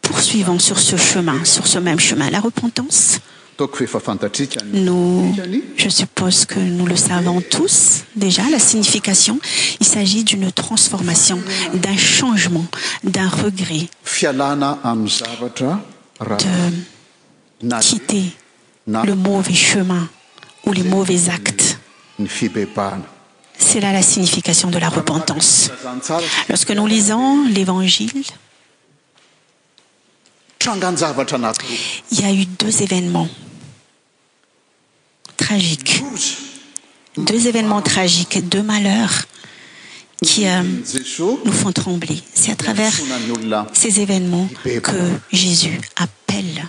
poursuivons sur ce chemin sur ce même chemin la repentance nous je suppose que nous le savons tous déjà la signification il s'agit d'une transformation d'un changement d'un regret qitter le mauvais chemin ou les mauvais actes c'est là la signification de la repentance lorsque nous lisons l'évangile ilya eu deux événements deux événements tragiques deux malheurs qui euh, nous font trembler c'est à travers ces événements que jésus appelle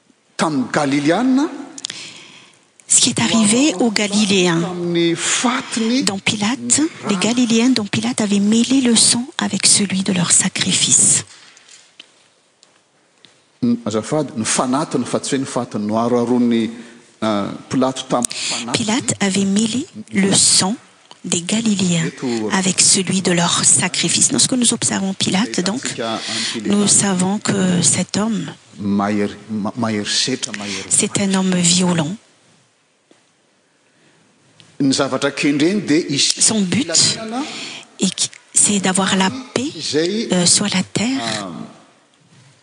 ce qui est arrivé au galiléens dont pilate les galiléens dont pilate avait mêlé le sang avec celui de leur sacrificepilate euh, avait mêlé le sang des galiléens euh, avec celui de leur sacrifice dons ce que nous observons pilate donc nous savons que cet homme c'est un homme violentonutcest d'avoir la paixureilvraitlors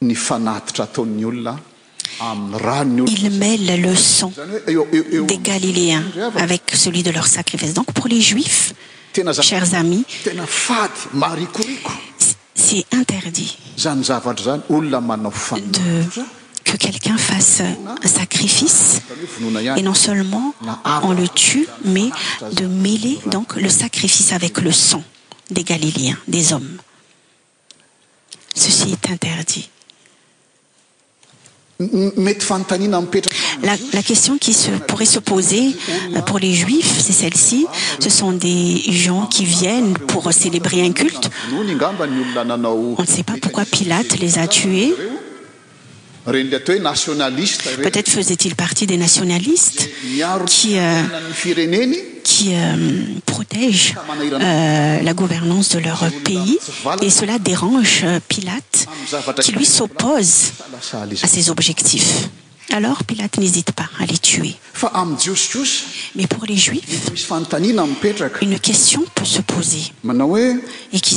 des galiléens avec celui de leur sacrificedonc pour les juifschers amisest interi lq' fasse un sacrifice e non seulement on le tue mais de mêlerdonc le sacrifice avec le sang des galiléens des hommes ceci est interditla question qui pourrait se poser euh, pour les juifs c'est celle-ci ce sont des gens qui viennent pour célébrer inculte on ne sait pas pourquoi pilate les a tués peut-être faisait-il partie des nationalistesqui qui euh, euh, protègent euh, la gouvernance de leur pays et cela dérange pilat qui lui s'oppose à ses objectifs alors pilat n'hésite pas à les tuermais pour les juifs une question peut se poser et qui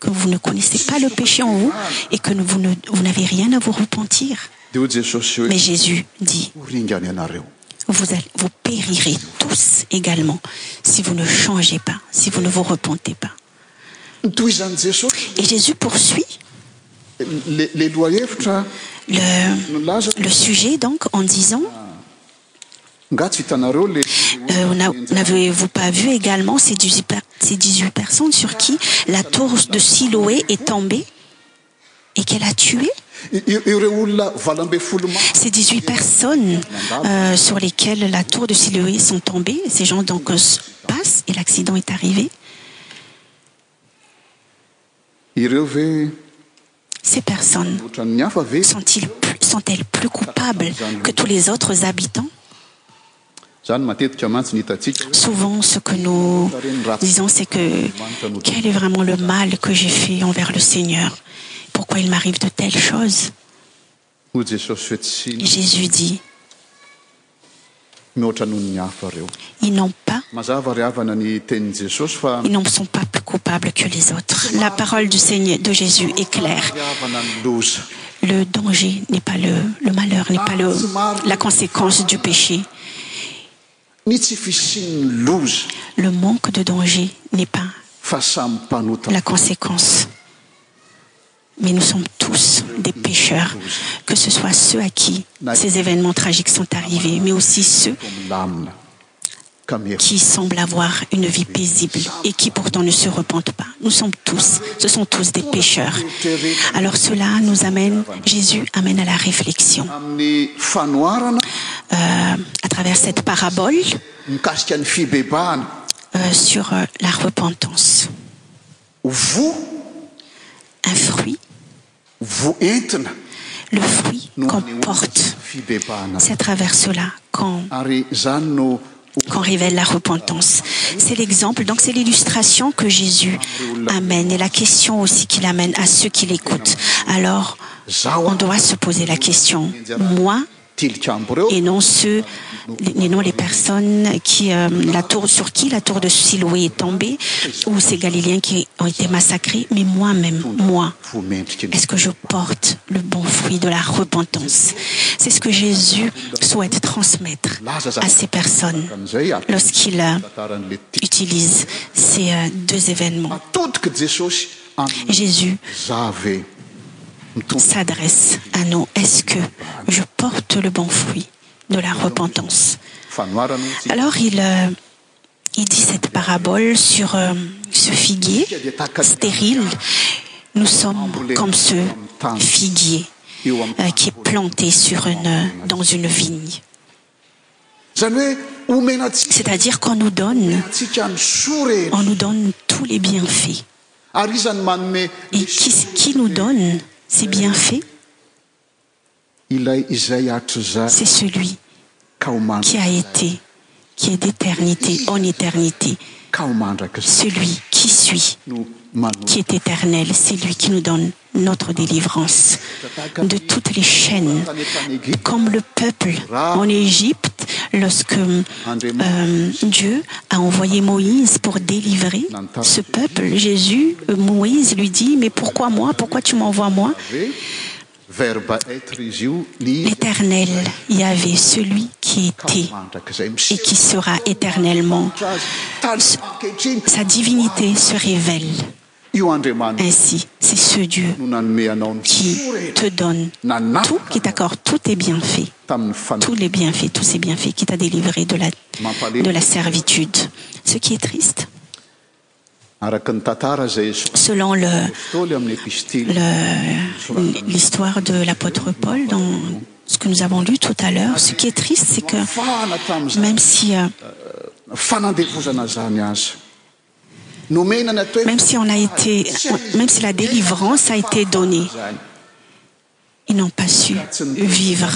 que vous ne connaissez pas le péché en vous et que vous n'avez rien à vous repentir mais jésus dit osvous périrez tous également si vous ne changez pas si vous ne vous repentez pas et jésus poursuit le sujet donc en disant euh, n'avez-vous pas vu également ces 1x8 personnes sur qui la tour de silhoët est tombée et qu'elle a tuéces 18 personnes euh, sur lesqueles la tour de silhoë sont tombée ces ens donc euh, passen et l'acid est arivé ces personnes -sont-elles plus coupables que tous les autres habitants souvent ce que nous disons c'est que quel est vraiment le mal que j'ai fait envers le seigneur pourquoi il m'arrive de telles choses ils ne sont pas plus coupables que les autres la parole du seigner de jésus est claire le danger n'est pas le malheur nes as ah, la conséquence du péché le manque de danger n'est pas la conséquence mais nous sommes tous des pêcheurs cesoit ceux à qui ces événements tragiques sont arrivés mais aussi ceux qui semblent avoir une vie paisible et qui pourtant ne se repentent pas nous sommes tous ce sont tous des pêcheurs alors cela nous amène jésus amène à la réflexion euh, à travers cette parabole euh, sur euh, la repentance un fruit le fruit quomporte c'età travers celà qu'on rivèle la repentance c'est l'exemple donc c'est l'illustration que jésus amène et la question aussi qu'il amène à ceux qui l'écoutent alors on doit se poser la question moi oceuet non les personnes quisur euh, qui la tour de siloé est tombée ou ces galiléens qui ont été massacrés mais moi-même moies-ce que je porte le bon fruit de la repentance c'est ce que jésus souhaite transmettre à ces personnes lorsqu'il euh, utilise ces euh, deux événements jésus s'adresse à nous est-ce que je porte le bon fruit de la repentance alors lil euh, dit cette parabole sur euh, ce figuier stérile nous sommes comme ce figuier euh, qui est planté sur dans une vignec'est-à-dire qu'on ousdo on nous donne tous les bienfaits et qui nous donne ses bienfaitc'est celui qui a été qui est d'éternité en éternité celui qui suit qui est éternel c'est lui qui nous donne notre délivrance de toutes les chaînes comme le peuple en égypte lorsque euh, dieu a envoyé moïse pour délivrer ce peuple jésus euh, moïse lui dit mais pourquoi moi pourquoi tu m'envois moi l'éternel y avait celui qui était et qui sera éternellement sa divinité se révèle ainsi c'est ce dieu qui te donne out qui taccorde tout es biaitstou les bienfaits tous es bieaits qui ta délivré de la servitude ce qui est tist slon l'histoire de l'apôtre paul dans ce que nous avons lu tout à l'heure ce qui est triste c'est quemêm si euh, euh, même si la délivrance a été donnée ils n'ont pas su vivre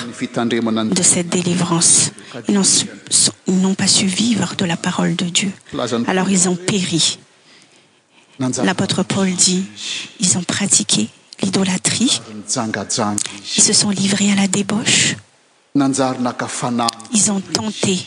de cette délivrance ils n'ont pas su vivre de la parole de dieu alors ils ont péri l'apôtre paul dit ils ont pratiqué l'idolâtrie ils se sont livrés à la débauche ils ont tenté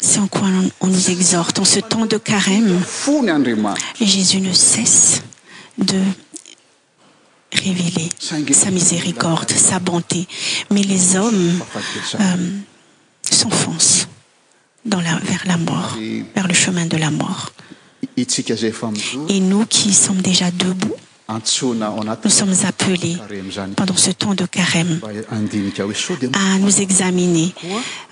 cest en quoi on nous exhorte en se temp de carême jésus ne cesse vlesa miséricorde sa bonté mais les hommes euh, s'enfoncent sers la mor vers le chemin de la mort et nous qui sommes déjà debout nous sommes appelés pendant ce temps de carême à nous examiner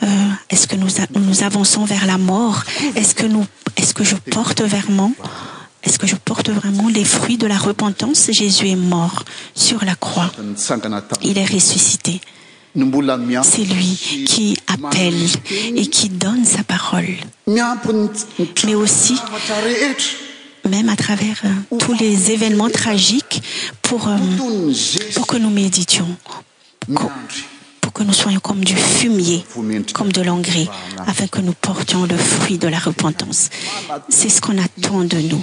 euh, est-ce que nous avançons vers la mort eeest-ce que je porte verement-ce vraiment les fruits de la repentance jésus est mort sur la croix il est ressuscité c'est lui qui appelle et qui donne sa parolemais aussi même à travers euh, tous les événements tragiques pour euh, que nous méditions pour que nous soyons comme du fumier comme de l'ongri afin que nous portions le fruit de la repentance c'est ce qu'on attend de nous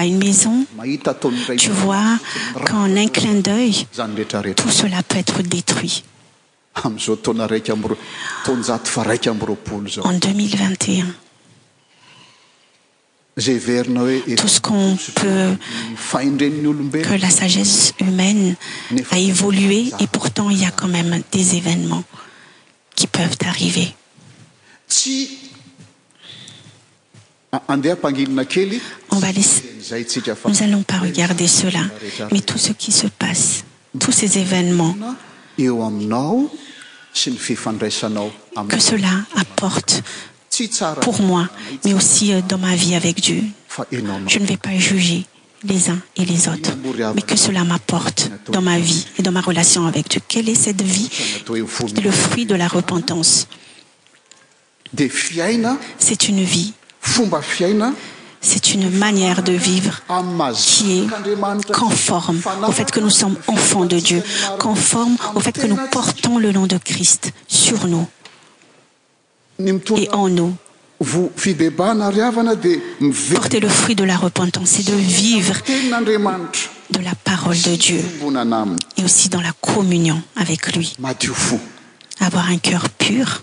une maisontu voisqu'en un clin d'œiltout cela peut être détruitn021tout ce qu'on peutque la sagesse humaine a évolué et pourtant il y a quand même des événements qui peuvent arriveronv nous n'allons pas regarder cela mais tout ce qui se passe tous ces évnementsque celaapporte pour moi mais aussi euh, dans ma vie avec dieu je ne vais pas juger les uns et les autres mais que cela m'apporte dans ma vie et dans ma relation avec dieu quelle est cette vie s le fruit de la repentancec'est une vie c'est une manière de vivrequi est conforme au fait que nous sommes enfants de dieu conforme au fait que nous portons le nom de christ sur nous et en nous porter le fruit de la repentance et de vivre de la parole de dieu et aussi dans la communion avec lui avoir un cœur pur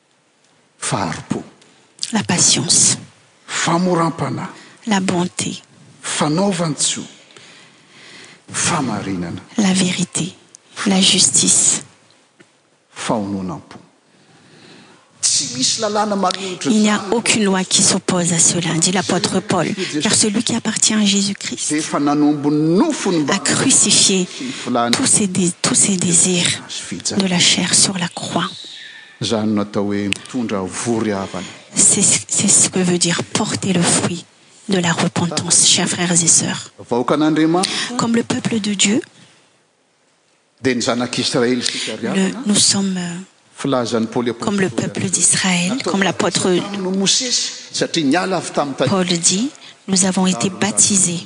fahr-po la patience famouram-panahy la bonté fanoovan-tso famarinana la vérité la justice fahononam-po il n'y a aucune loi qui s'oppose à cela dit l'apôtre paul car celui qui appartient à jésus-christa crucifie tous ces désirs de la chair sur la croixc'est ce que veut dire porter le fruit de la repentance chers frères et sœurs comme le peuple de dieu nous sommes euh, comme le peuple d'israël comme l'apôtrepaul dit nous avons été baptisés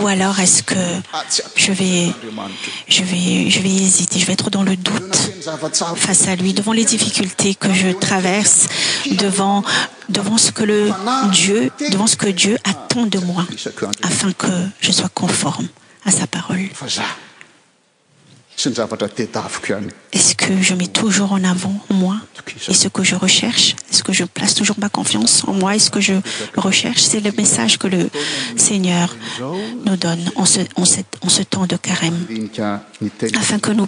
ou alors est-ce que je vais je vais hésiter je vais être dans le doute face à lui devant les difficultés que je traverse devant devant ce que le dieu devant ce que dieu attend de moi afin que je sois conforme à sa parole est-ce que je mets toujours en avant moi et ce que je recherche es-ce que je place toujours ma confiance en moi et ce que je recherche c'est le message que le seigneur nous donne en ce temps de carême afin que nous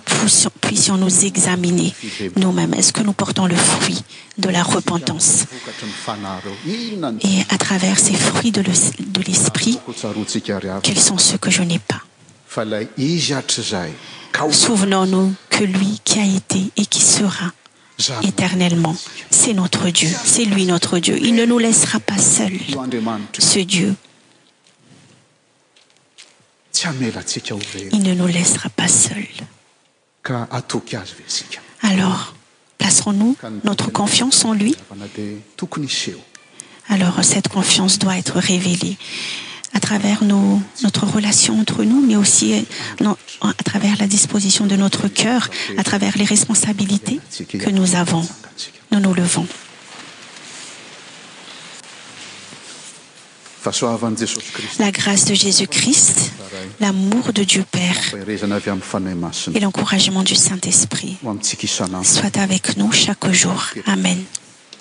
puissions nous examiner nous-mêmes est-ce que nous portons le fruit de la repentance et à travers ces fruits de l'espritquels sont ceux que je n'ai pas souvenons-nous que lui qui a été et qui sera éternellement c'est notre dieu c'est lui notre dieu il ne nous laissera pas seul ce dieu il ne nous laissera pas seul alors placerons-nous notre confiance en lui alors cette confiance doit être révélée àtravers notre relation entre nous mais aussi euh, à travers la disposition de notre cœur à travers les responsabilités que nous avons nous nous levons la grâce de jésus-christ l'amour de dieu père et l'encouragement du saint-esprit soit avec nous chaque jour amen